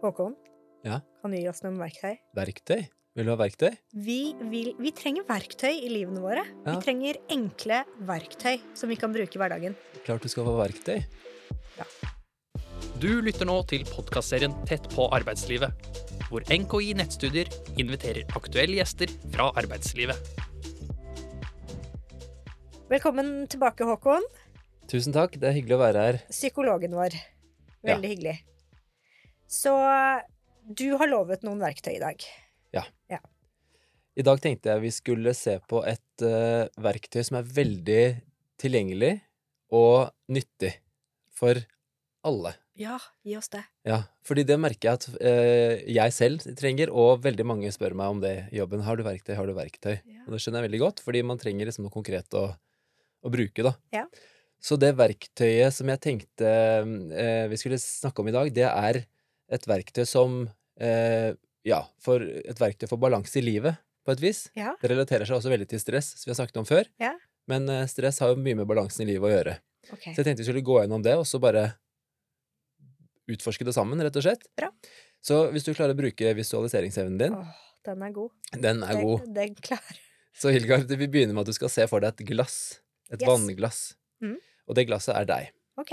Håkon, Ja. kan du gi oss noen verktøy? Verktøy? Vil du ha verktøy? Vi, vil, vi trenger verktøy i livene våre. Ja. Vi trenger enkle verktøy som vi kan bruke i hverdagen. Klart du skal få verktøy. Ja. Du lytter nå til podkastserien Tett på arbeidslivet, hvor NKI Nettstudier inviterer aktuelle gjester fra arbeidslivet. Velkommen tilbake, Håkon. Tusen takk, det er hyggelig å være her. Psykologen vår. Ja. Veldig hyggelig. Så du har lovet noen verktøy i dag. Ja. I dag tenkte jeg vi skulle se på et uh, verktøy som er veldig tilgjengelig og nyttig for alle. Ja, gi oss det. Ja, fordi det merker jeg at uh, jeg selv trenger, og veldig mange spør meg om det i jobben. Har du verktøy, har du verktøy? Ja. Og det skjønner jeg veldig godt, fordi man trenger liksom noe konkret å, å bruke, da. Ja. Så det verktøyet som jeg tenkte uh, vi skulle snakke om i dag, det er et verktøy som eh, Ja, for et verktøy for balanse i livet, på et vis. Ja. Det relaterer seg også veldig til stress, som vi har snakket om før. Ja. Men eh, stress har jo mye med balansen i livet å gjøre. Okay. Så jeg tenkte vi skulle gå gjennom det, og så bare utforske det sammen, rett og slett. Bra. Så hvis du klarer å bruke visualiseringsevnen din, Åh, den er god. den er Den- god. Den klarer Så Hilgard, vi begynner med at du skal se for deg et glass. Et Yes. vannglass. Mm. Og det glasset er deg. Ok.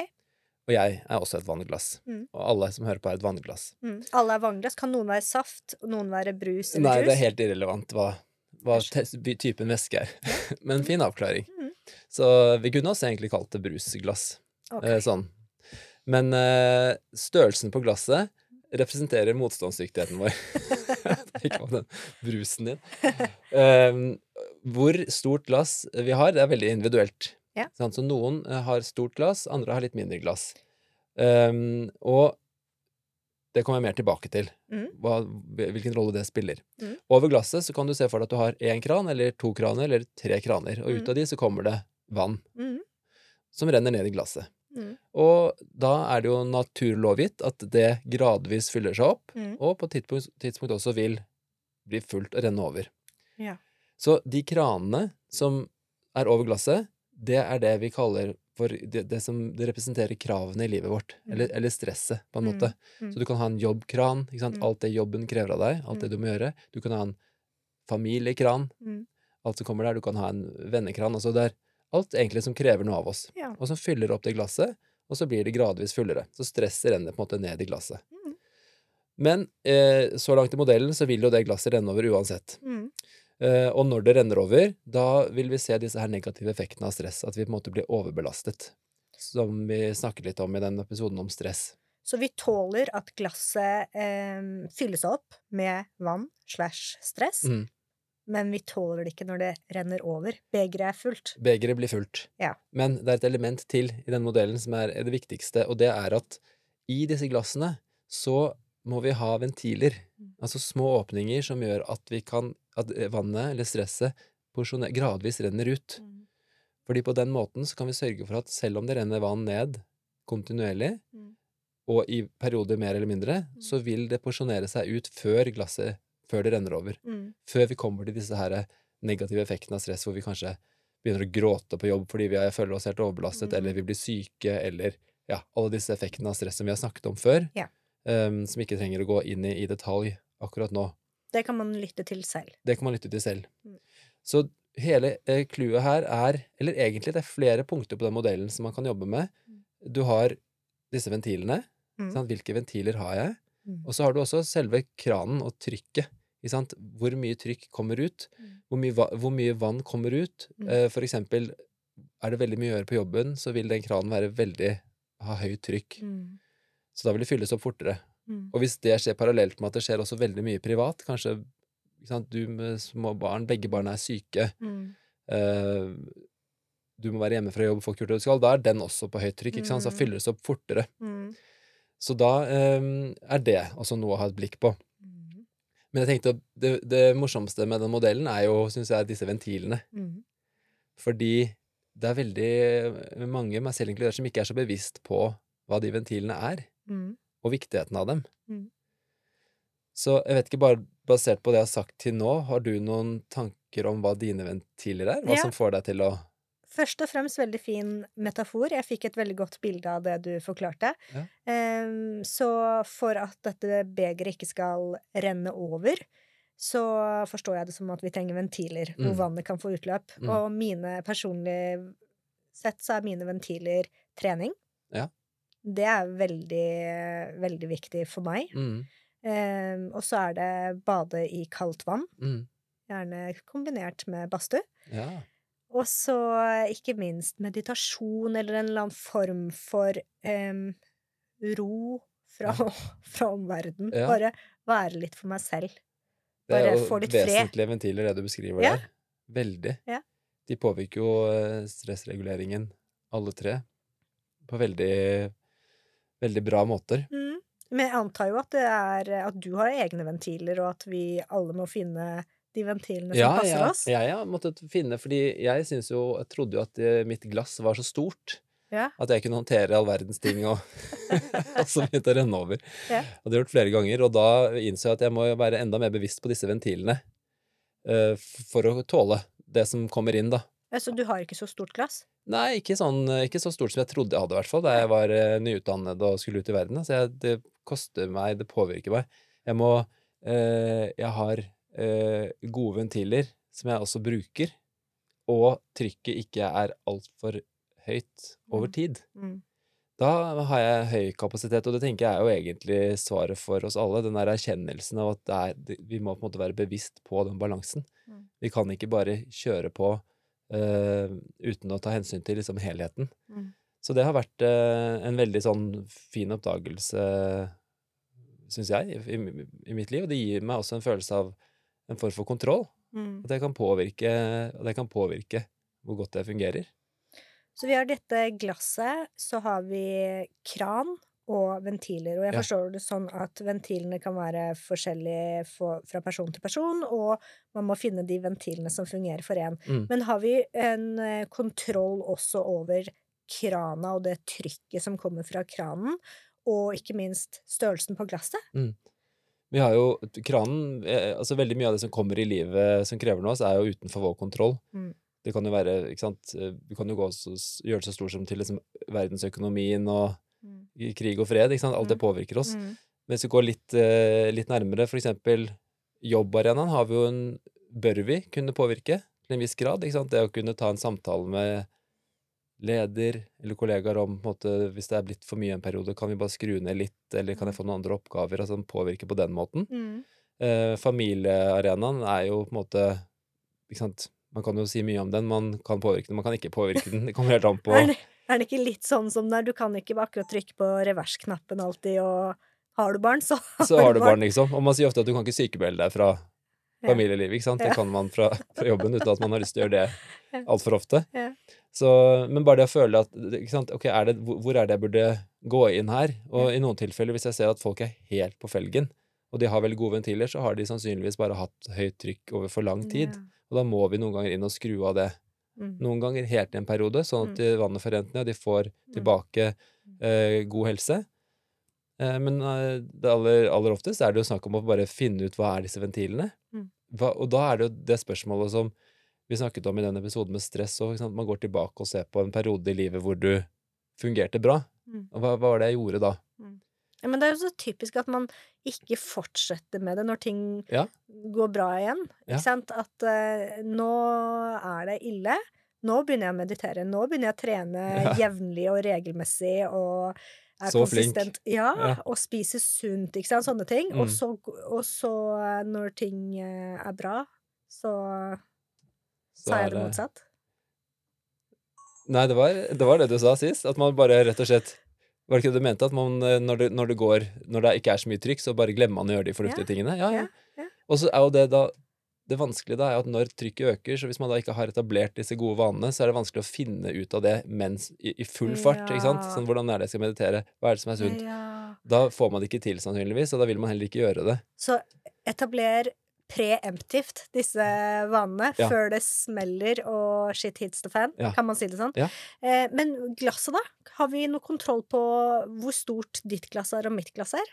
Og jeg er også et vannglass. Mm. Og alle som hører på, er et vannglass. Mm. Alle er vannglass. Kan noen være saft, noen være brus eller Nei, juice? det er helt irrelevant hva, hva typen væske er. Men fin avklaring. Mm. Så vi kunne også egentlig kalt det brusglass. Okay. Eh, sånn. Men eh, størrelsen på glasset representerer motstandsdyktigheten vår. Ikke om den brusen din. Eh, hvor stort glass vi har, det er veldig individuelt. Ja. Så noen eh, har stort glass, andre har litt mindre glass. Um, og det kommer jeg mer tilbake til, Mhm. hva, hvilken rolle det spiller. Mm. Over glasset så kan du se for deg at du har én kran, eller to kraner, eller tre kraner. Og ut Mhm. av de så kommer det vann Mm. som renner ned i glasset. Mm. Og da er det jo naturlovgitt at det gradvis fyller seg opp, Mm. og på et tidspunkt, tidspunkt også vil bli fullt og renne over. Ja. Så de kranene som er over glasset, det er det vi kaller for det, det som det representerer kravene i livet vårt, Mm. eller, eller stresset, på en Mm. måte. Mm. Så du kan ha en jobbkran? Mm. alt det jobben krever av deg, alt det du må gjøre. Du kan ha en familiekran, alt som kommer der. Du kan ha en vennekran. Altså det er alt egentlig som krever noe av oss Ja. og som fyller opp det glasset, og så blir det gradvis fullere. Så stresset renner på en måte ned i glasset. Men eh, så langt i modellen så vil jo det glasset renne over uansett. Mm. Eh, og når det renner over, da vil vi se disse her negative effektene av stress, at vi på en måte blir overbelastet. Som vi snakket litt om i den episoden om stress. Så vi tåler at glasset eh, fylles opp med vann slash stress, Mm. men vi tåler det ikke når det renner over. Begeret er fullt. Begeret blir fullt. Ja. Men det er et element til i den modellen som er det viktigste, og det er at i disse glassene så må vi ha ventiler. Mm. Altså små åpninger som gjør at vi kan At vannet, eller stresset, gradvis renner ut. Fordi på den måten så kan vi sørge for at selv om det renner vann ned kontinuerlig, Mm. og i perioder mer eller mindre, så vil det porsjonere seg ut før glasset Før det renner over. Mm. Før vi kommer til disse her negative effektene av stress, hvor vi kanskje begynner å gråte på jobb fordi vi er- føler oss helt overbelastet, Mm. eller vi blir syke, eller ja, alle disse effektene av stress som vi har snakket om før, Ja. Em, som ikke trenger å gå inn i, i detalj akkurat nå. Det kan man lytte til selv. Det kan man lytte til selv. Mm. Så hele eh, clouet her er Eller egentlig, det er flere punkter på den modellen som man kan jobbe med. Du har disse ventilene. Mm. Sant? Hvilke ventiler har jeg? Mm. Og så har du også selve kranen og trykket. Hvor mye trykk kommer ut? Mm. Hvor mye, hvor mye vann kommer ut? Mm. Eh, for eksempel, er det veldig mye å gjøre på jobben, så vil den kranen være veldig ha høyt trykk. Mm. Så da vil det fylles opp fortere. Mm. Og hvis det skjer parallelt med at det skjer også veldig mye privat, kanskje sant, du med små barn, begge barna er syke, Mm. uh, du må være hjemme fra jobb, folk gjort det du skal, da er den også på høyt trykk, ikke sant, så Mm. fylles det opp fortere. Mm. Så da um, er det også noe å ha et blikk på. Mm. Men jeg tenkte at det, det morsomste med den modellen er jo, syns jeg, disse ventilene. Mm. Fordi det er veldig mange, meg selv inkludert, som ikke er så bevisst på hva de ventilene er, Mm. og viktigheten av dem. Mm. Så jeg vet ikke, bare basert på det jeg har sagt til nå, har du noen tanker om hva dine ventiler er? Hva Ja. som får deg til å først og fremst veldig fin metafor. Jeg fikk et veldig godt bilde av det du forklarte. Ja. Um, så for at dette begeret ikke skal renne over, så forstår jeg det som at vi trenger ventiler hvor Mm. vannet kan få utløp. Mm. Og mine personlig sett så er mine ventiler trening. Ja. Det er veldig, veldig viktig for meg. Mm. Eh, og så er det bade i kaldt vann. Mm. Gjerne kombinert med badstue. Ja. Og så ikke minst meditasjon eller en eller annen form for eh, ro fra, fra omverdenen. Ja. Bare være litt for meg selv. Bare få litt fred. Det er jo vesentlige ventiler, det du beskriver Ja. der. Veldig. Ja. De påvirker jo eh, stressreguleringen, alle tre, på veldig, veldig bra måter. Mm. Men jeg antar jo at det er at du har egne ventiler, og at vi alle må finne de ventilene som Ja, passer ja, oss. jeg har måttet finne, fordi jeg syns jo Jeg trodde jo at eh, mitt glass var så stort Ja. at jeg kunne håndtere all verdens ting, og, og så begynte det å renne over. Ja. Og det har jeg gjort flere ganger, og da innså jeg at jeg må være enda mer bevisst på disse ventilene uh, for å tåle det som kommer inn, da. Ja, Så du har ikke så stort glass? Nei, ikke, sånn, ikke så stort som jeg trodde jeg hadde, i hvert fall, da jeg var uh, nyutdannet og skulle ut i verden. Så jeg, det koster meg, det påvirker meg. Jeg må eh, Jeg har eh, gode ventiler som jeg også bruker, og trykket ikke er altfor høyt over Mm. tid. Mm. Da har jeg høy kapasitet, og det tenker jeg er jo egentlig svaret for oss alle. Den der erkjennelsen av at det er, vi må på en måte være bevisst på den balansen. Mm. Vi kan ikke bare kjøre på eh, uten å ta hensyn til liksom helheten. Mm. Så det har vært eh, en veldig sånn fin oppdagelse, syns jeg, i, i, i mitt liv. Og det gir meg også en følelse av en form for kontroll. Mm. At jeg kan påvirke, at jeg kan påvirke hvor godt det fungerer. Så vi har dette glasset, så har vi kran og ventiler. Og jeg forstår det sånn at ventilene kan være forskjellige for, fra person til person, og man må finne de ventilene som fungerer for én. Mm. Men har vi en eh, kontroll også over krana og det trykket som kommer fra kranen? Og ikke minst størrelsen på glasset? Vi har jo kranen eh, Altså veldig mye av det som kommer i livet som krever noe av oss, er jo utenfor vår kontroll. Mm. Det kan jo være ikke sant eh, Vi kan jo gå så, gjøre det så stort som til liksom verdensøkonomien og krig og fred. ikke sant? Alt det Mm. påvirker oss. Mm. Men hvis vi går litt, eh, litt nærmere, for eksempel jobbarenaen har vi jo en Bør vi kunne påvirke til en viss grad? ikke sant? Det å kunne ta en samtale med leder eller kollegaer om på en måte, hvis det er blitt for mye en periode, kan vi bare skru ned litt, eller kan jeg få noen andre oppgaver? altså Påvirke på den måten. Mm. Eh, familiearenaen er jo på en måte ikke sant? Man kan jo si mye om den, man kan påvirke den, man kan ikke påvirke den. Det kommer helt an på Er, det, ikke litt sånn som der du kan ikke akkurat trykke på reversknappen alltid, og har du barn, så har, Så har du barn, liksom. Og man sier ofte at du kan ikke sykemelde deg fra familielivet, ikke sant. Det kan man fra, fra jobben uten at man har lyst til å gjøre det altfor ofte. Så, men bare det å føle at ikke sant? Ok, er det, hvor er det jeg burde gå inn her? Og i noen tilfeller, hvis jeg ser at folk er helt på felgen, og de har veldig gode ventiler, så har de sannsynligvis bare hatt høyt trykk over for lang tid. Og da må vi noen ganger inn og skru av det. Mm. Noen ganger helt i en periode, sånn at Mm. vannet får rent ned, og de får tilbake eh, god helse. Eh, men eh, det aller, aller oftest er det jo snakk om å bare finne ut hva er disse ventilene. Mm. Hva, og da er det jo det spørsmålet som vi snakket om i den episoden med stress òg. Man går tilbake og ser på en periode i livet hvor du fungerte bra. Mm. Hva, hva var det jeg gjorde da? Ja, men det er jo så typisk at man ikke fortsetter med det når ting Ja. går bra igjen. Ja. Ikke sant? At uh, nå er det ille. Nå begynner jeg å meditere. Nå begynner jeg å trene Ja. jevnlig og regelmessig og er Så flink. konsistent. Ja, Ja. og spiser sunt, ikke sant. Sånne ting. Og Mm. så, og så eh, når ting eh, er bra, så, Så sa jeg det motsatt. Nei, det var, det var det du sa sist. At man bare rett og slett Var det ikke det du mente? At man, eh, når, det, når det går Når det ikke er så mye trykk, så bare glemmer man å gjøre de fornuftige Ja, tingene? Ja, ja. Og så er jo det da Det vanskelige da er at når trykket øker, så hvis man da ikke har etablert disse gode vanene, så er det vanskelig å finne ut av det mens i, i full fart, ikke sant? Sånn, hvordan er det jeg skal meditere? Hva er det som er sunt? Da får man det ikke til, sannsynligvis, og da vil man heller ikke gjøre det. Så etabler preemptivt disse vanene Ja. før det smeller og shit hits the fan. Ja. Kan man si det sånn? Ja. Eh, men glasset, da? Har vi noe kontroll på hvor stort ditt glass er og mitt glass er?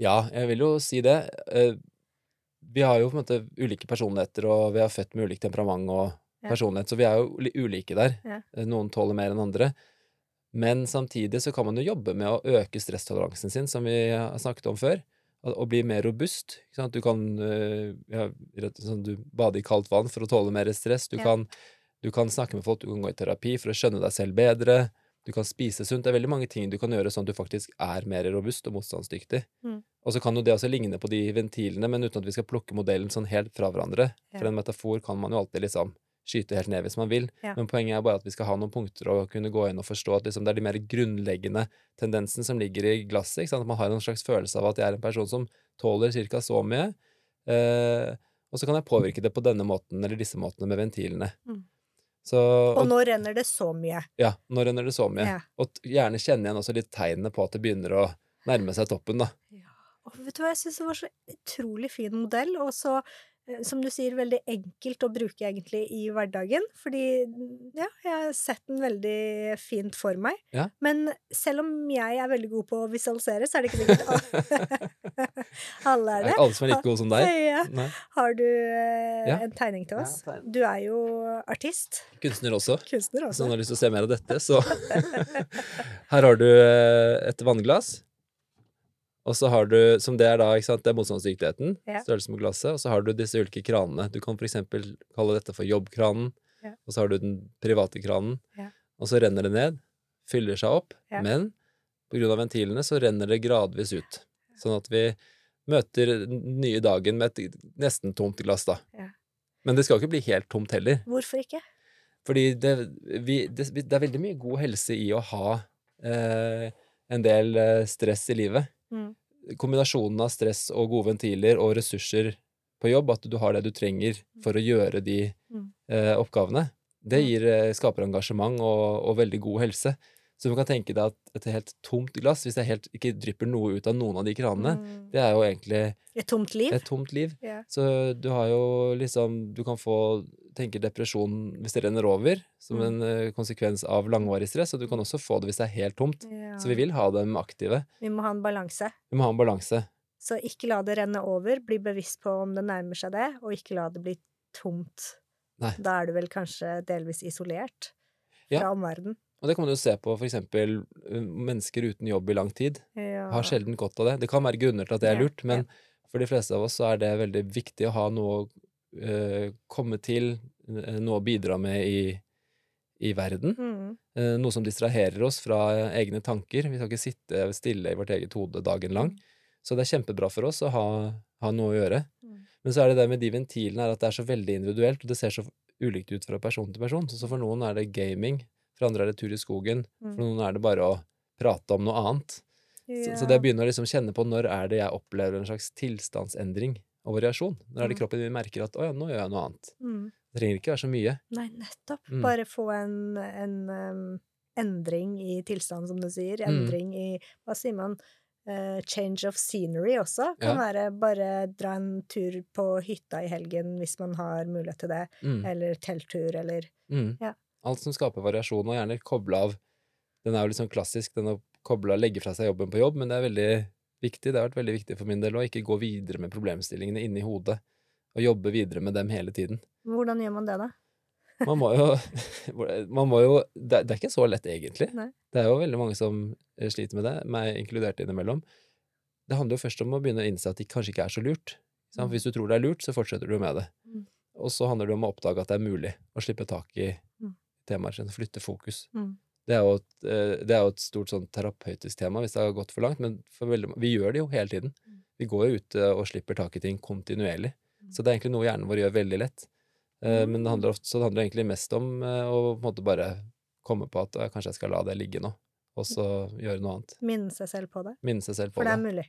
Ja, jeg vil jo si det. Eh, Vi har jo på en måte ulike personligheter, og vi er født med ulikt temperament og personlighet, så vi er jo ulike der. Eh, Noen tåler mer enn andre. Men samtidig så kan man jo jobbe med å øke stresstoleransen sin, som vi har snakket om før, og, bli mer robust. Du kan eh, ja, sånn, du bade i kaldt vann for å tåle mer stress. Du, Ja. kan, du kan snakke med folk, du kan gå i terapi for å skjønne deg selv bedre. Du kan spise sunt. Det er veldig mange ting du kan gjøre sånn at du faktisk er mer robust og motstandsdyktig. Mm. Og så kan jo det også ligne på de ventilene, men uten at vi skal plukke modellen sånn helt fra hverandre. For en metafor kan man jo alltid liksom skyte helt ned hvis man vil. Ja. Men poenget er bare at vi skal ha noen punkter å kunne gå inn og forstå at liksom det er de mer grunnleggende tendensene som ligger i glasset. Ikke sant? At man har en slags følelse av at jeg er en person som tåler ca. så mye. Eh, og så kan jeg påvirke det på denne måten eller disse måtene med ventilene. Mm. Så, Og og, nå renner det så mye. ja, nå renner det så mye. Ja. Og gjerne kjenne igjen også litt tegnene på at det begynner å nærme seg toppen, da. Og vet du hva, jeg syns det var så utrolig fin modell, og så, eh, som du sier, veldig enkelt å bruke egentlig i hverdagen. Fordi, ja, jeg har sett den veldig fint for meg. Ja. Men selv om jeg er veldig god på å visualisere, så er det ikke sikkert alle, alle er det. ikke alle som er like gode som deg? Ja. Har du eh, Ja. en tegning til oss? Du er jo artist. Kunstner også. Kunstner Så også. når du har lyst til å se mer av dette, så Her har du eh, et vannglass. Og så har du, som det er da, ikke sant, det er motstandsdyktigheten, Ja. størrelsen på glasset, og så har du disse ulike kranene. Du kan for eksempel kalle dette for jobbkranen, Ja. og så har du den private kranen, Ja. og så renner det ned, fyller seg opp, Ja. men av ventilene så renner det gradvis ut. Sånn at vi møter den nye dagen med et nesten tomt glass, da. Men det skal ikke bli helt tomt heller. Hvorfor ikke? Fordi det, vi, det, det er veldig mye god helse i å ha eh, en del eh, stress i livet. Mm. Kombinasjonen av stress og gode ventiler og ressurser på jobb, at du har det du trenger for å gjøre de Mm. eh, oppgavene, det Mm. gir, eh, skaper engasjement og, og veldig god helse. Så du kan tenke deg at et helt tomt glass, hvis det helt ikke drypper noe ut av noen av de kranene, Mm. det er jo egentlig Et tomt liv? et tomt liv. Yeah. Så du har jo liksom Du kan få tenke depresjon hvis det renner over, som Mm. en eh, konsekvens av langvarig stress, og du kan også få det hvis det er helt tomt. Ja. Så vi vil ha dem aktive. Vi må ha en balanse. Vi må ha en balanse. Så ikke la det renne over, bli bevisst på om det nærmer seg det, og ikke la det bli tomt. Nei. Da er du vel kanskje delvis isolert Ja. fra omverdenen. Og det kan man jo se på for eksempel eh, mennesker uten jobb i lang tid. Ja. Har sjelden godt av det. Det kan være grunner til at det er lurt, men for de fleste av oss så er det veldig viktig å ha noe komme til, eh, noe å bidra med i, i verden. Mm. Eh, noe som distraherer oss fra eh, egne tanker. Vi skal ikke sitte stille i vårt eget hode dagen lang. Så det er kjempebra for oss å ha, ha noe å gjøre. Mm. Men så er det det med de ventilene er at det er så veldig individuelt, og det ser så ulikt ut fra person til person. Så for noen er det gaming, for andre er det tur i skogen, Mm. for noen er det bare å prate om noe annet. Så, så det jeg begynner å liksom kjenne på når er det jeg opplever en slags tilstandsendring og variasjon. Når er det Mm. kroppen min merker at 'å ja, nå gjør jeg noe annet'. mm. Det trenger ikke være så mye. Nei, nettopp. Mm. Bare få en, en um, endring i tilstand, som du sier. Mm. Endring i Hva sier man? Uh, change of scenery også. Kan Ja. være bare dra en tur på hytta i helgen hvis man har mulighet til det. Mm. Eller telttur, eller Mm. Ja. Alt som skaper variasjon, og gjerne koble av Den er jo liksom klassisk, den å koble av, legge fra seg jobben på jobb, men det er veldig viktig. Det har vært veldig viktig for min del å ikke gå videre med problemstillingene inni hodet, og jobbe videre med dem hele tiden. Hvordan gjør man det, da? Man må jo, man må jo det, er- ikke så lett, egentlig. Nei. Det er jo veldig mange som eh, sliter med det, meg inkludert innimellom. Det handler jo først om å begynne å innse at det kanskje ikke er så lurt. sant? Mm. Hvis du tror det er lurt, så fortsetter du med det. Mm. Og så handler det om å oppdage at det er mulig å slippe tak i Mm. temaer, flytte fokus. Mm. Det er, et, eh, det er jo et stort sånn terapeutisk tema hvis det har gått for langt, men for veldig, vi gjør det jo hele tiden. Mm. Vi går jo ut eh, og slipper tak i ting kontinuerlig. Mm. Så det er egentlig noe hjernen vår gjør veldig lett. Eh, Men det handler ofte, så det handler egentlig mest om å på en måte bare komme på at kanskje jeg skal la det ligge nå, og så gjøre noe annet. Minne seg selv på det. Minne seg selv på For det er mulig.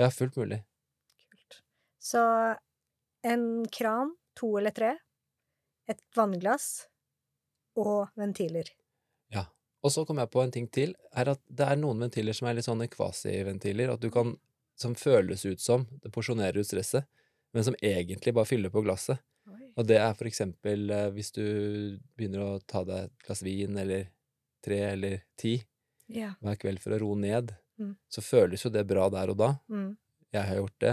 Ja, fullt mulig. Kult. Så en kran, to eller tre, et vannglass og ventiler. Ja. Og så kom jeg på en ting til, er at det er noen ventiler som er litt sånne kvasiventiler, at du kan, som føles ut som det porsjonerer ut stresset, men som egentlig bare fyller på glasset. Og det er for eksempel eh, hvis du begynner å ta deg et glass vin eller tre eller ti Ja. hver kveld for å roe ned, Mm. så føles jo det bra der og da. Mm. Jeg har gjort det.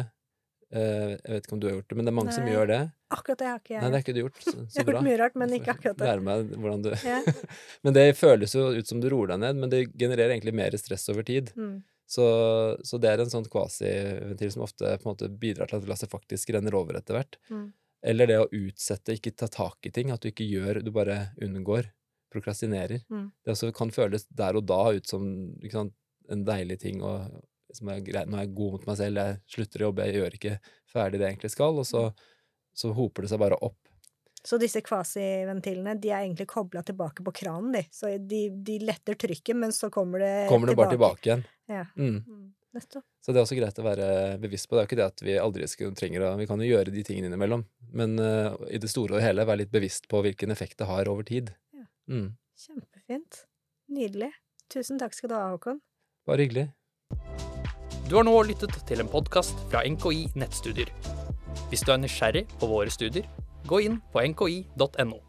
Eh, jeg vet ikke om du har gjort det, men det er mange som gjør det. Akkurat det har ikke jeg Nei, det har ikke du gjort. Så, så Jeg har bra. gjort mye rart, men ikke akkurat det. Lære meg hvordan du yeah. Men det føles jo ut som du roer deg ned, men det genererer egentlig mer stress over tid. Mm. Så, så det er en sånn kvasiventil som ofte på en måte bidrar til at glasset faktisk renner over etter hvert. Mm. Eller det å utsette, ikke ta tak i ting. At du ikke gjør, du bare unngår. Prokrastinerer. Mm. Det også kan føles der og da ut som sant, en deilig ting å som er greit, nå er jeg god mot meg selv, jeg slutter å jobbe, jeg gjør ikke ferdig det jeg egentlig skal, og så, så hoper det seg bare opp. Så disse kvasiventilene de er egentlig kobla tilbake på kranen, de. Så de, de letter trykket, men så kommer det Kommer det bare tilbake igjen. Ja. Mm. Mm. Nettopp. Så det er også greit å være bevisst på. Det er jo ikke det at vi aldri skal, trenger å Vi kan jo gjøre de tingene innimellom, men uh, i det store og hele være litt bevisst på hvilken effekt det har over tid. Ja. Mm. Kjempefint. Nydelig. Tusen takk skal du ha, Håkon. Bare hyggelig. Du har nå lyttet til en podkast fra NKI Nettstudier. Hvis du er nysgjerrig på våre studier, gå inn på nki.no.